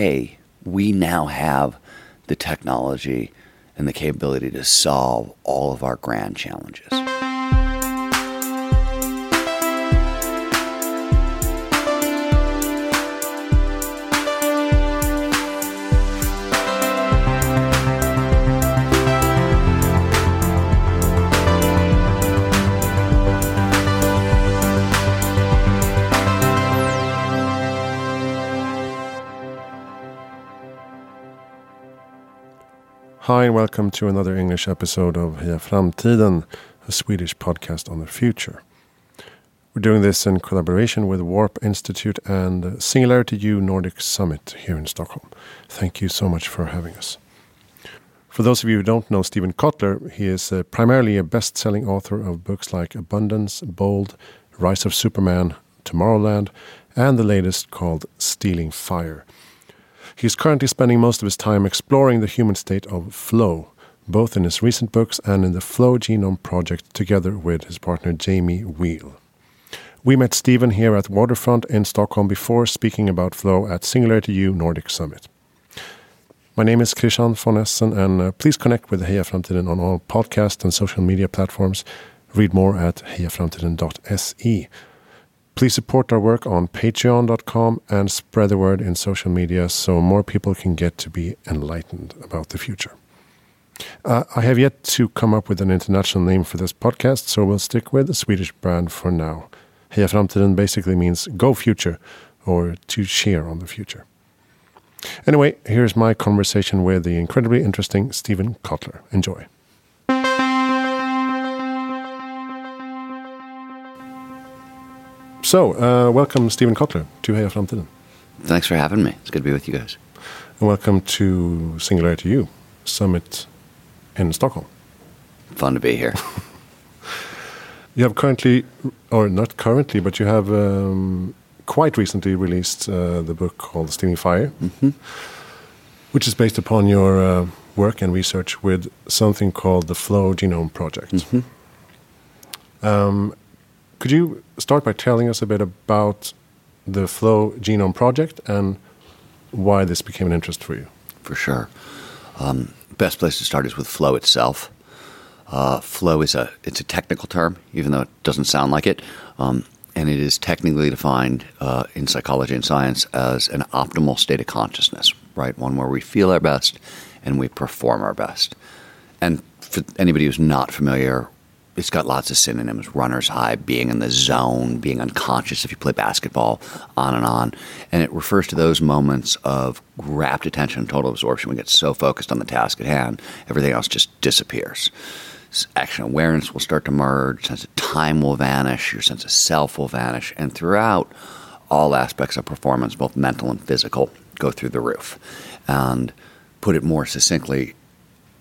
hey, we now have the technology and the capability to solve all of our grand challenges. Hi, and welcome to another English episode of Heja Framtiden, a Swedish podcast on the future. We're doing this in collaboration with Warp Institute and Singularity U Nordic Summit here in Stockholm. Thank you so much for having us. For those of you who don't know Steven Kotler, he is uh, primarily a best selling author of books like Abundance, Bold, Rise of Superman, Tomorrowland, and the latest called Stealing Fire. He is currently spending most of his time exploring the human state of flow, both in his recent books and in the Flow Genome Project together with his partner Jamie Wheal. We met Steven here at Waterfront in Stockholm before speaking about flow at Singularity U Nordic Summit. My name is Christian von Essen, and uh, please connect with Heja Framtiden on all podcast and social media platforms. Read more at hejaframtiden.se. Please support our work on patreon.com and spread the word in social media so more people can get to be enlightened about the future. Uh, I have yet to come up with an international name for this podcast, so we'll stick with the Swedish brand for now. Heja Framtiden basically means go future or to cheer on the future. Anyway, here's my conversation with the incredibly interesting Steven Kotler. Enjoy. So, uh, welcome, Steven Kotler, to Heja Framtiden. Thanks for having me. It's good to be with you guys. And welcome to Singularity U Summit in Stockholm. Fun to be here. You have currently, or not currently, but you have um, quite recently released uh, the book called Stealing Fire, Mhm. which is based upon your uh, work and research with something called the Flow Genome Project. Mhm. Um, could you start by telling us a bit about the Flow Genome Project and why this became an interest for you? For sure. Um, best place to start is with flow itself. Uh, flow is a it's a technical term, even though it doesn't sound like it, um, and it is technically defined uh, in psychology and science as an optimal state of consciousness, right? One where we feel our best and we perform our best. And for anybody who's not familiar, it's got lots of synonyms: runner's high, being in the zone, being unconscious if you play basketball, on and on. And it refers to those moments of rapt attention, total absorption. We get so focused on the task at hand, everything else just disappears. Action awareness will start to merge, sense of time will vanish, your sense of self will vanish, and throughout, all aspects of performance, both mental and physical, go through the roof. And put it more succinctly,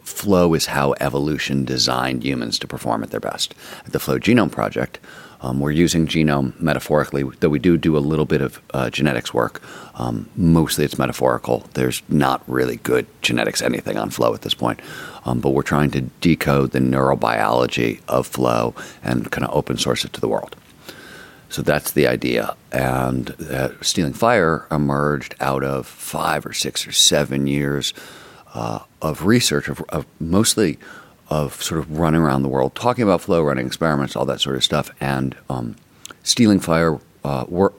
flow is how evolution designed humans to perform at their best. At the Flow Genome Project, um, we're using genome metaphorically, though we do do a little bit of uh, genetics work. Um, mostly it's metaphorical. There's not really good genetics anything on flow at this point. Um, but we're trying to decode the neurobiology of flow and kind of open source it to the world. So that's the idea. And uh, Stealing Fire emerged out of five or six or seven years uh, of research, of, of mostly of sort of running around the world, talking about flow, running experiments, all that sort of stuff. And um, Stealing Fire uh, wor-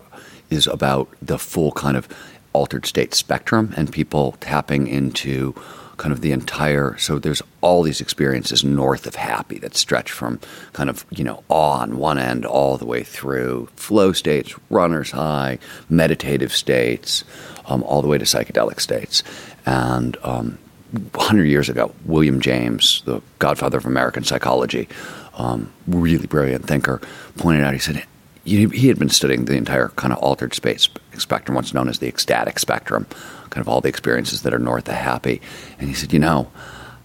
is about the full kind of altered state spectrum and people tapping into kind of the entire so there's all these experiences north of happy that stretch from kind of you know awe on one end all the way through flow states runner's high meditative states um, all the way to psychedelic states and um, 100 years ago william james the godfather of american psychology um, really brilliant thinker pointed out he said he he had been studying the entire kind of altered space spectrum, what's known as the ecstatic spectrum, kind of all the experiences that are north of happy. And he said, you know,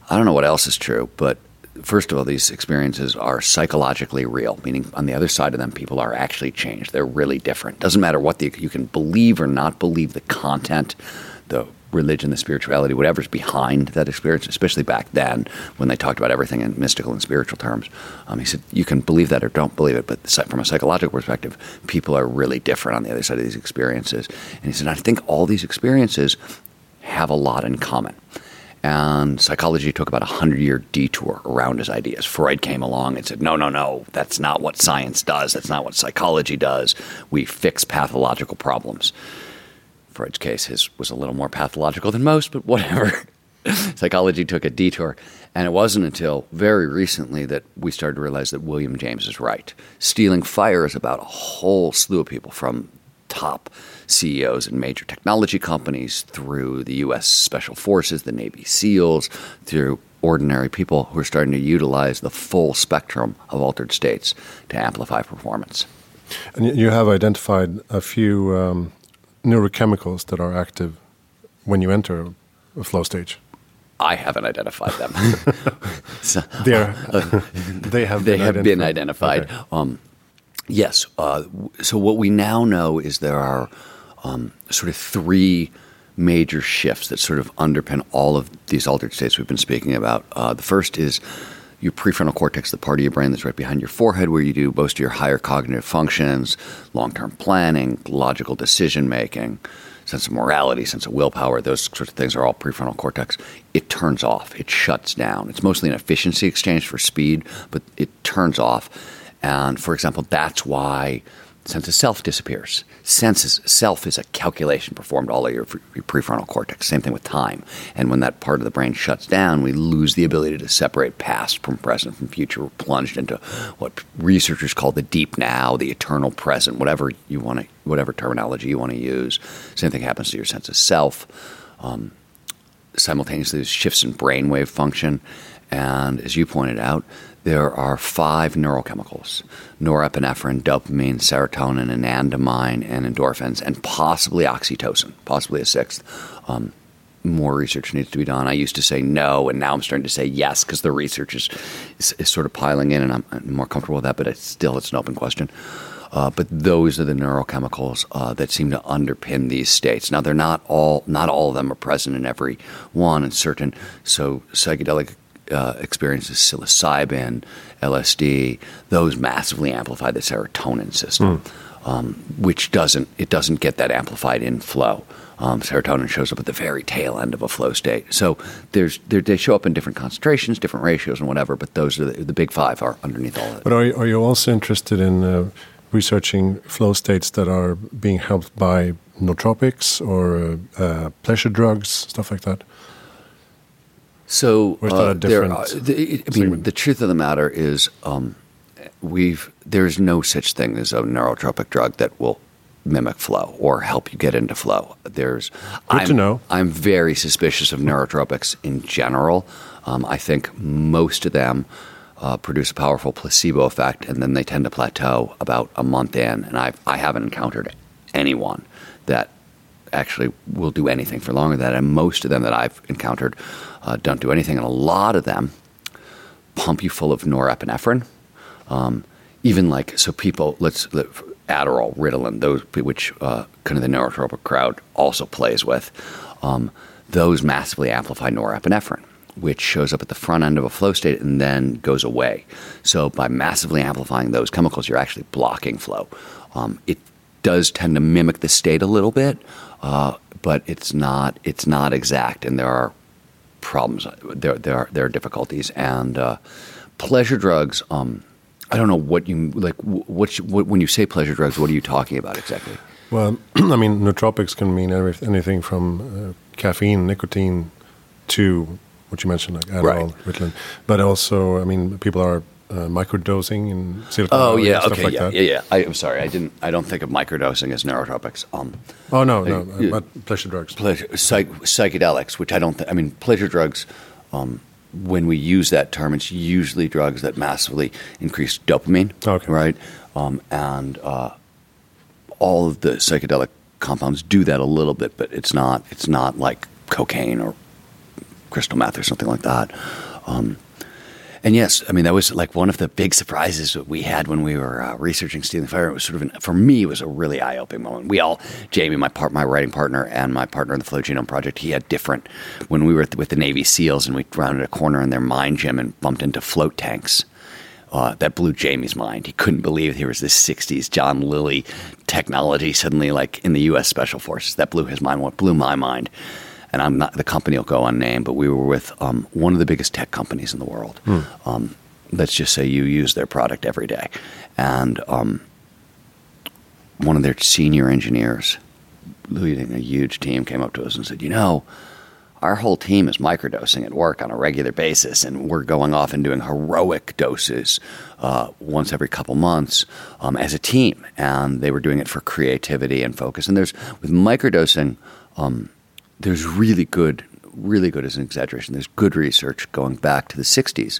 I don't know what else is true, but first of all, these experiences are psychologically real, meaning on the other side of them, people are actually changed. They're really different. Doesn't matter what the, you can believe or not believe the content, the religion, the spirituality, whatever's behind that experience, especially back then when they talked about everything in mystical and spiritual terms. Um, he said, you can believe that or don't believe it, but from a psychological perspective, people are really different on the other side of these experiences. And he said, I think all these experiences have a lot in common. And psychology took about a hundred year detour around his ideas. Freud came along and said, no, no, no, that's not what science does. That's not what psychology does. We fix pathological problems. Freud's case his was a little more pathological than most, but whatever. psychology took a detour. And it wasn't until very recently that we started to realize that William James is right. Stealing Fire is about a whole slew of people from top CEOs in major technology companies, through the U.S. Special Forces, the Navy SEALs, through ordinary people who are starting to utilize the full spectrum of altered states to amplify performance. And you have identified a few um, neurochemicals that are active when you enter a flow stage. I haven't identified them. so, uh, they have they been have identified. been identified. Okay. Um, yes. Uh, so what we now know is there are um, sort of three major shifts that sort of underpin all of these altered states we've been speaking about. Uh, the first is your prefrontal cortex, the part of your brain that's right behind your forehead, where you do most of your higher cognitive functions, long term planning, logical decision making, sense of morality, sense of willpower, those sorts of things are all prefrontal cortex. It turns off, it shuts down. It's mostly an efficiency exchange for speed, but it turns off. And for example, that's why sense of self disappears. Sense is, self is a calculation performed all of your, your, prefrontal cortex. Same thing with time. And when that part of the brain shuts down, we lose the ability to separate past from present from future. We're plunged into what researchers call the deep now, the eternal present, whatever you want to, whatever terminology you want to use. Same thing happens to your sense of self. Um, simultaneously, there's shifts in brainwave function. And as you pointed out, there are five neurochemicals norepinephrine, dopamine, serotonin, anandamide, and endorphins, and possibly oxytocin, possibly a sixth. Um, more research needs to be done. I used to say no, and now I'm starting to say yes because the research is, is, is, sort of piling in, and I'm, more comfortable with that. But it's still, it's an open question. Uh, but those are the neurochemicals uh, that seem to underpin these states. Now, they're not all, not all of them are present in every one, and certain. So psychedelic uh, experiences, psilocybin, LSD, those massively amplify the serotonin system, mm. um, which doesn't it doesn't get that amplified in flow. Um, serotonin shows up at the very tail end of a flow state. So there's they show up in different concentrations, different ratios, and whatever. But those are the, the big five are underneath all of it. But are you, are you also interested in uh, researching flow states that are being helped by nootropics or uh, pleasure drugs, stuff like that? So uh, there, are, the, I mean, the truth of the matter is, um, we've there's no such thing as a neurotropic drug that will mimic flow or help you get into flow. There's good I'm, to know. I'm very suspicious of neurotropics in general. Um, I think most of them uh, produce a powerful placebo effect, and then they tend to plateau about a month in. And I I haven't encountered anyone that actually will do anything for longer than that. And most of them that I've encountered uh, don't do anything. And a lot of them pump you full of norepinephrine. Um, even like, so people, let's, let, Adderall, Ritalin, those, which uh, kind of the neurotropic crowd also plays with, um, those massively amplify norepinephrine which shows up at the front end of a flow state and then goes away. So by massively amplifying those chemicals, you're actually blocking flow. Um, it does tend to mimic the state a little bit, uh, but it's not it's not exact, and there are problems. There there are there are difficulties, and uh, pleasure drugs. Um, I don't know what you like. What, what, when you say pleasure drugs, what are you talking about exactly? Well, I mean, nootropics can mean anything from uh, caffeine, nicotine, to what you mentioned, like Adderall, right. Ritalin. But also, I mean, people are uh, microdosing and Silicon oh yeah stuff okay like yeah, that. yeah yeah. I, am sorry I didn't I don't think of microdosing as neurotropics. Um oh no no uh, but pleasure drugs. Pleasure psych, psychedelics which I don't th- I mean pleasure drugs um, when we use that term it's usually drugs that massively increase dopamine okay. right? Um, and uh, all of the psychedelic compounds do that a little bit but it's not it's not like cocaine or crystal meth or something like that. Um, And yes, I mean that was like one of the big surprises that we had when we were uh, researching Stealing Fire. It was sort of, an, for me, it was a really eye-opening moment. We all, Jamie, my part, my writing partner, and my partner in the Flow Genome Project, he had different. When we were with the Navy SEALs and we rounded a corner in their mind gym and bumped into float tanks. Uh, that blew Jamie's mind. He couldn't believe there was this '60s John Lilly technology suddenly, like in the U.S. Special Forces. That blew his mind. What blew my mind and I'm not the company will go unnamed, but we were with um, one of the biggest tech companies in the world. Hmm. Um, let's just say you use their product every day, and um, one of their senior engineers, leading a huge team, came up to us and said, "You know." Our whole team is microdosing at work on a regular basis, and we're going off and doing heroic doses uh, once every couple months um, as a team. And they were doing it for creativity and focus. And there's with microdosing, um, there's really good, really good as an exaggeration. There's good research going back to the 60s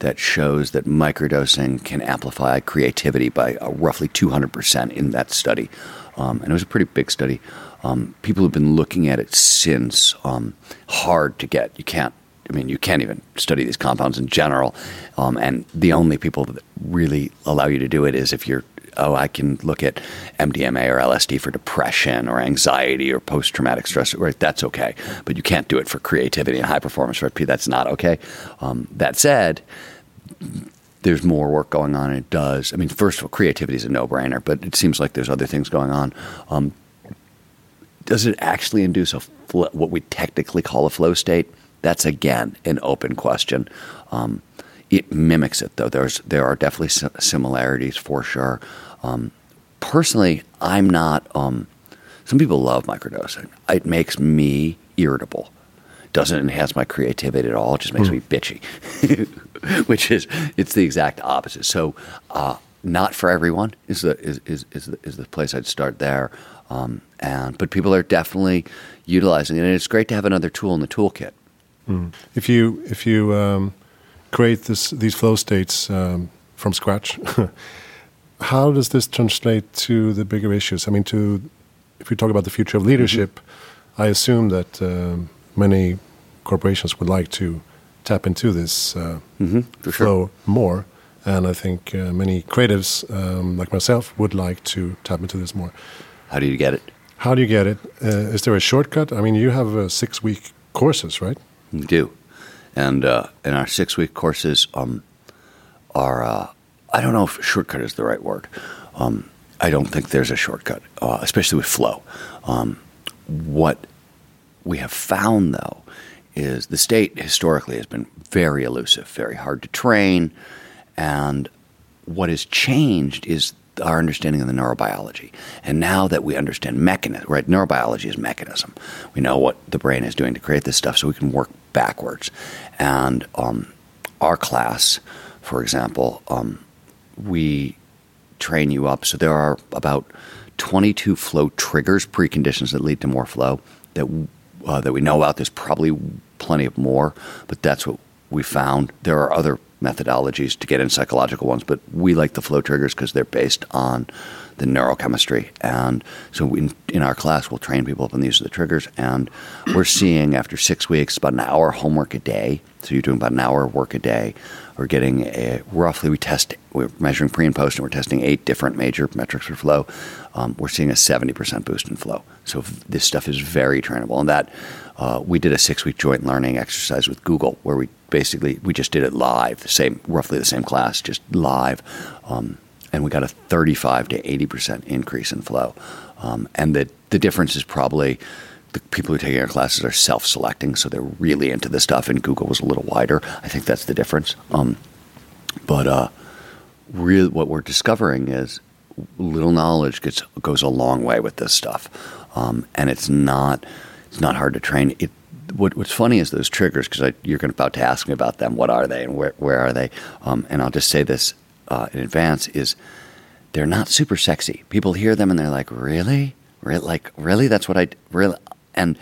that shows that microdosing can amplify creativity by uh, roughly 200% in that study. Um, and it was a pretty big study. Um, people have been looking at it since. Um, hard to get. You can't. I mean, you can't even study these compounds in general. Um, and the only people that really allow you to do it is if you're oh, I can look at MDMA or LSD for depression or anxiety or post traumatic stress, right? That's okay. But you can't do it for creativity and high performance, right? That's not okay. Um, that said, there's more work going on. and It does. I mean, first of all, creativity is a no brainer, but it seems like there's other things going on. Um, does it actually induce a fl- what we technically call a flow state? That's again an open question. Um, it mimics it, though. There's there are definitely similarities for sure. Um, personally, I'm not. Um, some people love microdosing. It makes me irritable. Doesn't enhance my creativity at all. It just makes mm. me bitchy, which is it's the exact opposite. So, uh, not for everyone is the is is is the, is the place I'd start there. Um, and but people are definitely utilizing it, and it's great to have another tool in the toolkit. Mm. If you if you um, create this, these flow states um, from scratch. How does this translate to the bigger issues? I mean, to if we talk about the future of leadership, mm -hmm. I assume that um, many corporations would like to tap into this uh, mm -hmm, flow sure. more, and I think uh, many creatives um, like myself would like to tap into this more. How do you get it? How do you get it? Uh, is there a shortcut? I mean, you have uh, six week courses, right? We do and uh, and our six week courses um, are uh, I don't know if shortcut is the right word. Um, I don't think there's a shortcut, uh, especially with flow. Um, what we have found though is the state historically has been very elusive, very hard to train, and what has changed is our understanding of the neurobiology. And now that we understand mechanism, right? Neurobiology is mechanism. We know what the brain is doing to create this stuff, so we can work backwards. And um, our class, for example, um, we train you up. So there are about 22 flow triggers, preconditions that lead to more flow that uh, that we know about. There's probably plenty of more, but that's what we found. There are other methodologies to get in psychological ones, but we like the flow triggers because they're based on the neurochemistry. And so in, in our class, we'll train people up on these are the triggers. And we're seeing after six weeks about an hour homework a day. So you're doing about an hour of work a day. We're getting a, roughly, we test, we're measuring pre and post, and we're testing eight different major metrics for flow. Um, we're seeing a 70% boost in flow. So this stuff is very trainable. And that, uh, we did a six week joint learning exercise with Google where we basically we just did it live, the same roughly the same class, just live, um, and we got a 35 to 80 percent increase in flow. Um, and the the difference is probably the people who are taking our classes are self selecting, so they're really into this stuff. And Google was a little wider. I think that's the difference. Um, but uh, really, what we're discovering is little knowledge gets goes a long way with this stuff, um, and it's not it's not hard to train. It, what, what's funny is those triggers because you're going about to ask me about them. What are they and where, where are they? Um, and I'll just say this uh, in advance: is they're not super sexy. People hear them and they're like, "Really, really, like really? That's what I really." And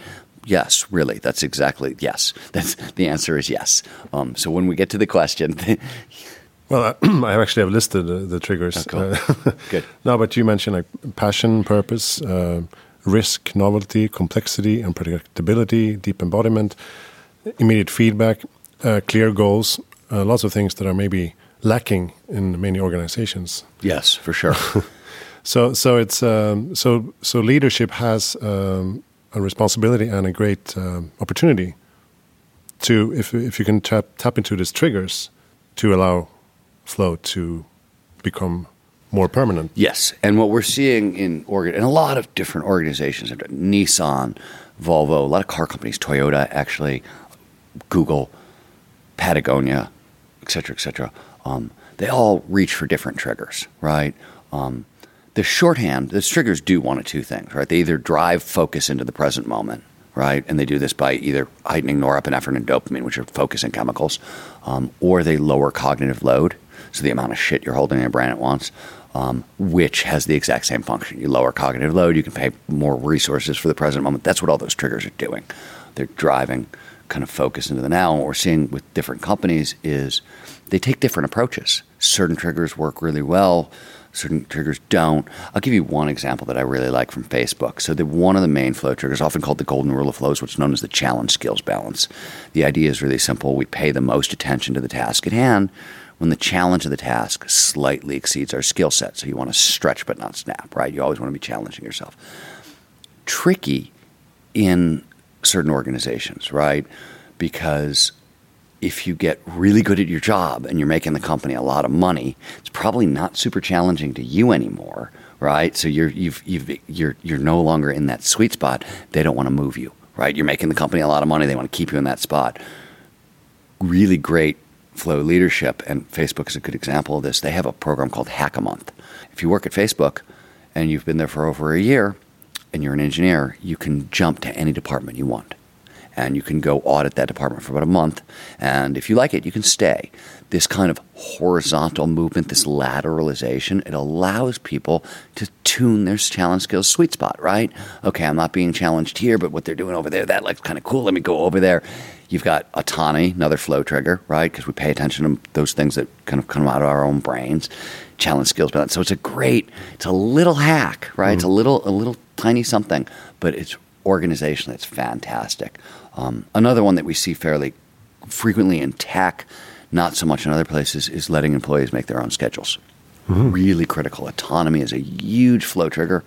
yes, really, that's exactly yes. That's the answer is yes. Um, so when we get to the question. Well, I actually have listed uh, the triggers. Oh, cool. uh, Good. no, but you mentioned like passion, purpose, uh, risk, novelty, complexity, and predictability, deep embodiment, immediate feedback, uh, clear goals, uh, lots of things that are maybe lacking in many organizations. Yes, for sure. so so it's um, so so leadership has um, a responsibility and a great um, opportunity to if if you can tap tap into these triggers to allow flow to become more permanent. Yes, and what we're seeing in organ in a lot of different organizations, Nissan, Volvo, a lot of car companies, Toyota, actually, Google, Patagonia, et cetera, et cetera. Um, they all reach for different triggers, right? Um, the shorthand, the triggers do one of two things, right? They either drive focus into the present moment, right? And they do this by either heightening norepinephrine and dopamine, which are focusing chemicals, um, or they lower cognitive load, so the amount of shit you're holding in your brain at once, um, which has the exact same function. You lower cognitive load, you can pay more resources for the present moment. That's what all those triggers are doing. They're driving kind of focus into the now. What we're seeing with different companies is they take different approaches. Certain triggers work really well, certain triggers don't. I'll give you one example that I really like from Facebook. So, the, one of the main flow triggers, often called the golden rule of flows, what's known as the challenge skills balance. The idea is really simple. We pay the most attention to the task at hand when the challenge of the task slightly exceeds our skill set. So, you want to stretch but not snap, right? You always want to be challenging yourself. Tricky in certain organizations, right? Because if you get really good at your job and you're making the company a lot of money, it's probably not super challenging to you anymore, right? So you're you've you've you're you're no longer in that sweet spot. They don't want to move you, right? You're making the company a lot of money. They want to keep you in that spot. Really great flow leadership, and Facebook is a good example of this. They have a program called Hackamonth. If you work at Facebook and you've been there for over a year and you're an engineer, you can jump to any department you want and you can go audit that department for about a month. And if you like it, you can stay. This kind of horizontal movement, this lateralization, it allows people to tune their challenge skills sweet spot, right? Okay, I'm not being challenged here, but what they're doing over there, that looks kind of cool. Let me go over there. You've got autonomy, another flow trigger, right? Because we pay attention to those things that kind of come out of our own brains. Challenge skills balance. So it's a great, it's a little hack, right? Mm-hmm. It's a little, a little tiny something, but it's organization that's fantastic. Um, another one that we see fairly frequently in tech, not so much in other places, is letting employees make their own schedules. Mm-hmm. Really critical. Autonomy is a huge flow trigger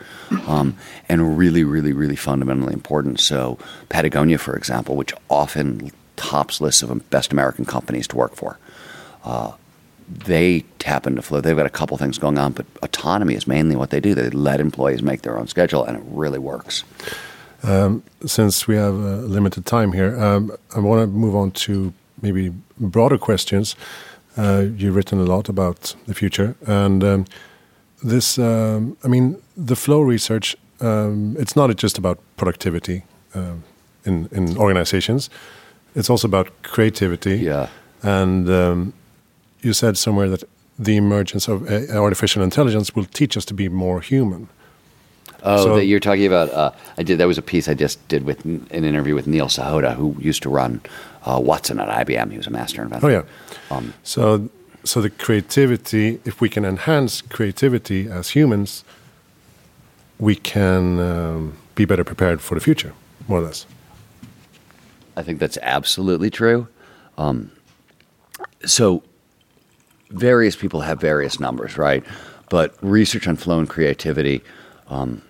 um, and really, really, really fundamentally important. So, Patagonia, for example, which often tops lists of best American companies to work for, uh, they tap into flow. They've got a couple things going on, but autonomy is mainly what they do. They let employees make their own schedule, and it really works. Um, since we have a limited time here, um, I want to move on to maybe broader questions. Uh, you've written a lot about the future, and um, this, um, I mean, the flow research. Um, it's not just about productivity uh, in in organizations. It's also about creativity. Yeah. And um, you said somewhere that the emergence of uh, artificial intelligence will teach us to be more human. Oh, so, that you're talking about. Uh, I did. That was a piece I just did with an interview with Neil Sahota, who used to run uh, Watson at IBM. He was a master inventor. Oh yeah. Um, so, so the creativity. If we can enhance creativity as humans, we can um, be better prepared for the future, more or less. I think that's absolutely true. Um, so, various people have various numbers, right? But research on flow and creativity. Um,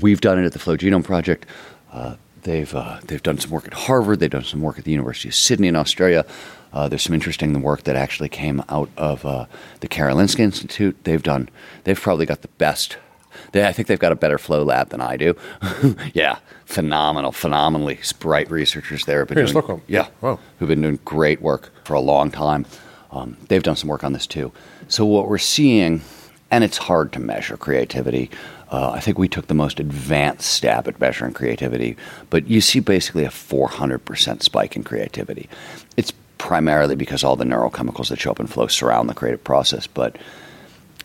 We've done it at the Flow Genome Project. Uh, they've uh, they've done some work at Harvard. They've done some work at the University of Sydney in Australia. Uh, there's some interesting work that actually came out of uh, the Karolinska Institute. They've done. They've probably got the best. They, I think they've got a better flow lab than I do. yeah, phenomenal, phenomenally bright researchers there. Have been doing. Yeah, wow. who've been doing great work for a long time. Um, they've done some work on this too. So what we're seeing, and it's hard to measure creativity. Uh, I think we took the most advanced stab at measuring creativity, but you see basically a 400% spike in creativity. It's primarily because all the neurochemicals that show up in flow surround the creative process. But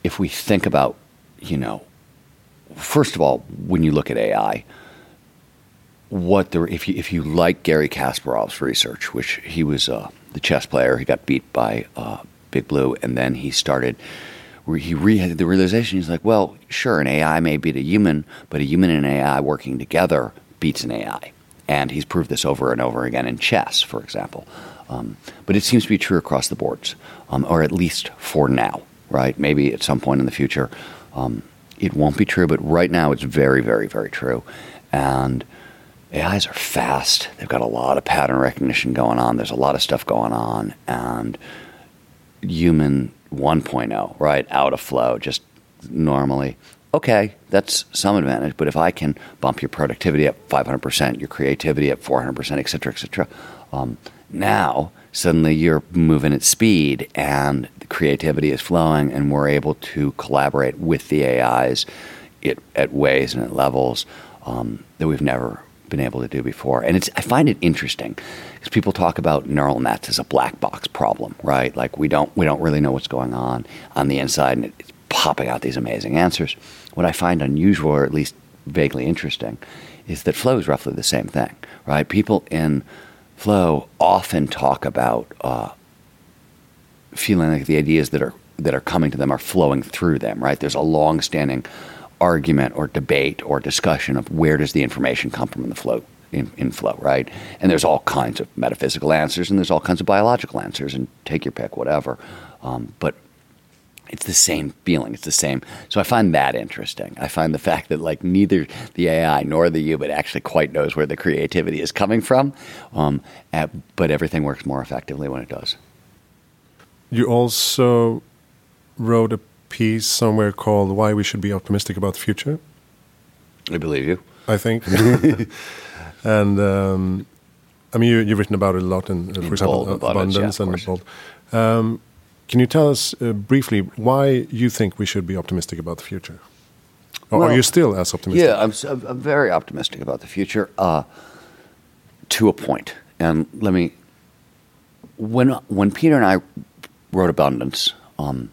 if we think about, you know, first of all, when you look at AI, what the if you if you like Garry Kasparov's research, which he was uh, the chess player, he got beat by uh, Big Blue, and then he started where he re- had the realization he's like, well, sure, an AI may beat a human, but a human and an AI working together beats an AI. and he's proved this over and over again in chess, for example. Um, but it seems to be true across the boards, um, or at least for now, right? Maybe at some point in the future, um, it won't be true, but right now it's very, very, very true. And AIs are fast. They've got a lot of pattern recognition going on. There's a lot of stuff going on, and human 1.0, right, out of flow, just normally. Okay, that's some advantage, but if I can bump your productivity up 500%, your creativity up 400%, et cetera, et cetera, um, now suddenly you're moving at speed and the creativity is flowing, and we're able to collaborate with the AIs it, at ways and at levels um, that we've never been able to do before. And it's I find it interesting because people talk about neural nets as a black box problem, right? Like we don't we don't really know what's going on on the inside, and it's popping out these amazing answers. What I find unusual, or at least vaguely interesting, is that flow is roughly the same thing, right? People in flow often talk about uh, feeling like the ideas that are that are coming to them are flowing through them, right? There's a long-standing argument or debate or discussion of where does the information come from in the flow in, in, flow, right? And there's all kinds of metaphysical answers and there's all kinds of biological answers, and take your pick, whatever. Um, but it's the same feeling. It's the same. So I find that interesting. I find the fact that like neither the AI nor the human actually quite knows where the creativity is coming from, um, at, but everything works more effectively when it does. You also wrote a piece somewhere called "Why We Should Be Optimistic About the Future." I believe you. I think, and um, I mean, you, have written about it a lot, in, uh, for example, abundance, yeah, and bold. Um, can you tell us uh, briefly why you think we should be optimistic about the future? Or well, are you still as optimistic? Yeah, I'm, I'm very optimistic about the future uh, to a point. And let me, when when Peter and I wrote Abundance, um,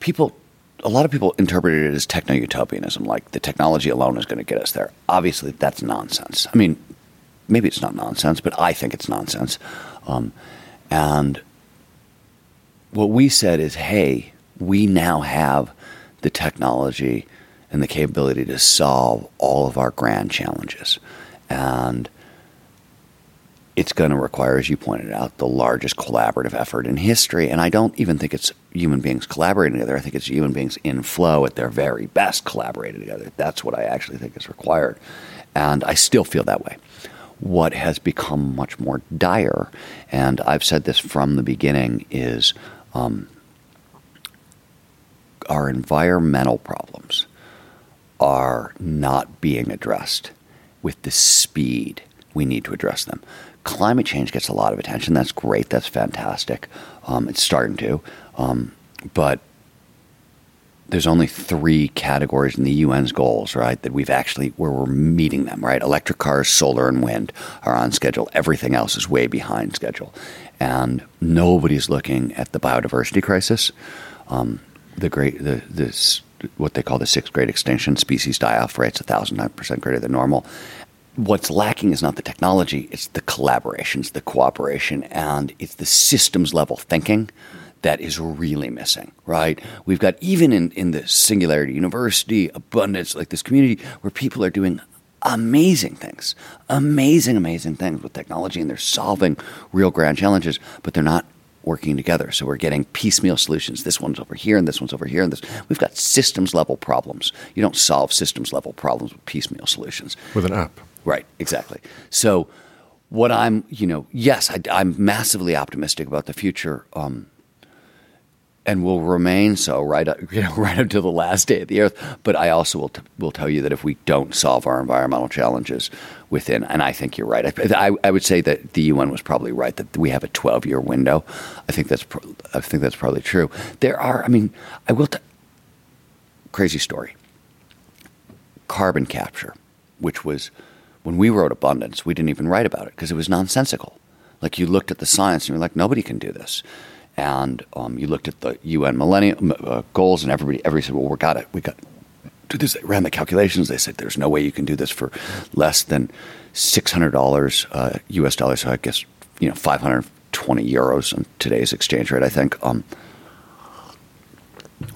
people, a lot of people interpreted it as techno utopianism, like the technology alone is going to get us there. Obviously, that's nonsense. I mean, maybe it's not nonsense, but I think it's nonsense. Um, and what we said is, hey, we now have the technology and the capability to solve all of our grand challenges. And it's going to require, as you pointed out, the largest collaborative effort in history. And I don't even think it's human beings collaborating together. I think it's human beings in flow at their very best collaborating together. That's what I actually think is required. And I still feel that way. What has become much more dire, and I've said this from the beginning, is um, our environmental problems are not being addressed with the speed we need to address them climate change gets a lot of attention. That's great. That's fantastic. Um, it's starting to. Um, but there's only three categories in the UN's goals, right? That we've actually where we're meeting them, right? Electric cars, solar, and wind are on schedule. Everything else is way behind schedule, and nobody's looking at the biodiversity crisis. Um, the great the this what they call the sixth great extinction species die off rates a thousand percent greater than normal what's lacking is not the technology, it's the collaborations, the cooperation, and it's the systems level thinking that is really missing, right? We've got even in, in the Singularity University, abundance, like this community where people are doing amazing things, amazing, amazing things with technology, and they're solving real grand challenges, but they're not working together. So we're getting piecemeal solutions. This one's over here, and this one's over here, and this. We've got systems level problems. You don't solve systems level problems with piecemeal solutions. With an app. Right, exactly. So, what I'm, you know, yes, I, am massively optimistic about the future, um, and will remain so right, up, you know, right up to the last day of the earth. But I also will t- will tell you that if we don't solve our environmental challenges within, and I think you're right. I, I, I would say that the UN was probably right that we have a 12 year window. I think that's pro- I think that's probably true. There are, I mean, I will. T- crazy story. Carbon capture, which was when we wrote Abundance, we didn't even write about it because it was nonsensical. Like you looked at the science and you're like, nobody can do this. And um, you looked at the UN Millennium uh, goals, and everybody, everybody said, well, we got it. We got do this. They ran the calculations. They said there's no way you can do this for less than six hundred dollars uh, U.S. dollars. So I guess you know five hundred twenty euros on today's exchange rate. I think um,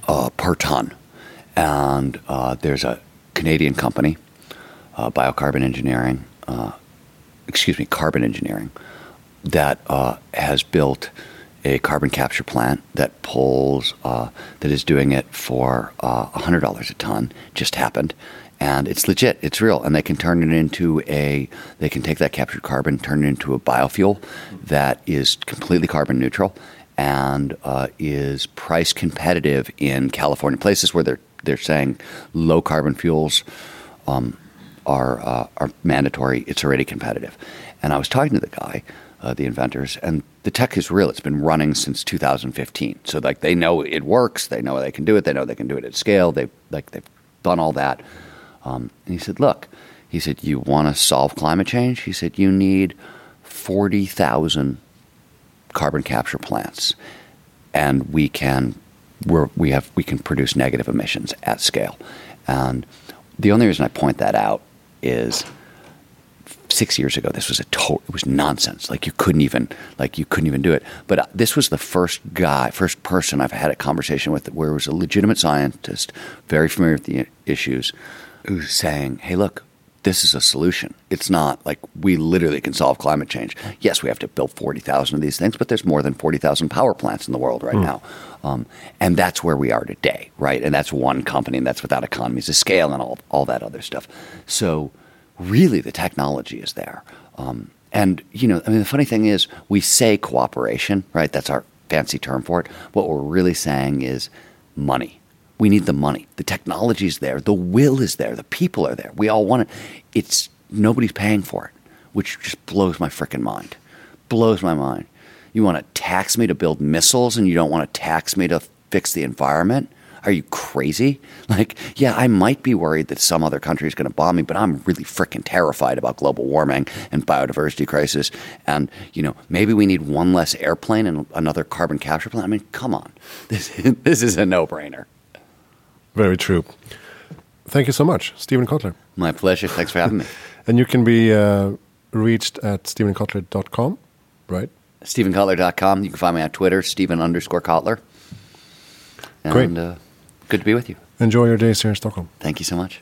uh, per ton. And uh, there's a Canadian company uh, biocarbon engineering, uh, excuse me, Carbon Engineering, that uh, has built a carbon capture plant that pulls, uh, that is doing it for uh, $100 a ton, just happened. And it's legit, it's real. And they can turn it into a, they can take that captured carbon, turn it into a biofuel that is completely carbon neutral and uh, is price competitive in California, places where they're, they're saying low carbon fuels um, are, uh, are mandatory. It's already competitive. And I was talking to the guy, uh, the inventors, and the tech is real. It's been running since 2015. So like they know it works. They know they can do it. They know they can do it at scale. They like they've done all that. Um, and he said, look, he said, you want to solve climate change? He said, you need 40,000 carbon capture plants, and we can we're, we have we can produce negative emissions at scale. And the only reason I point that out is six years ago this was a total it was nonsense. Like you couldn't even like you couldn't even do it. But uh, this was the first guy first person i've had a conversation with where it was a legitimate scientist very familiar with the issues who's saying hey look this is a solution it's not like we literally can solve climate change yes we have to build 40,000 of these things but there's more than 40,000 power plants in the world right mm. now um, and that's where we are today right and that's one company and that's without economies of scale and all, all that other stuff so really the technology is there. Um, and, you know, I mean, the funny thing is, we say cooperation, right? That's our fancy term for it. What we're really saying is money. We need the money. The technology is there. The will is there. The people are there. We all want it. It's nobody's paying for it, which just blows my freaking mind. Blows my mind. You want to tax me to build missiles and you don't want to tax me to fix the environment? Are you crazy? Like, yeah, I might be worried that some other country is going to bomb me, but I'm really freaking terrified about global warming and biodiversity crisis. And, you know, maybe we need one less airplane and another carbon capture plant. I mean, come on. This, this is a no brainer. Very true. Thank you so much, Steven Kotler. My pleasure. Thanks for having me. and you can be uh, reached at stevenkotler.com, right? StevenKotler.com. You can find me on Twitter, Steven underscore Kotler. And, Great. Uh, Good to be with you. Enjoy your days here in Stockholm. Thank you so much.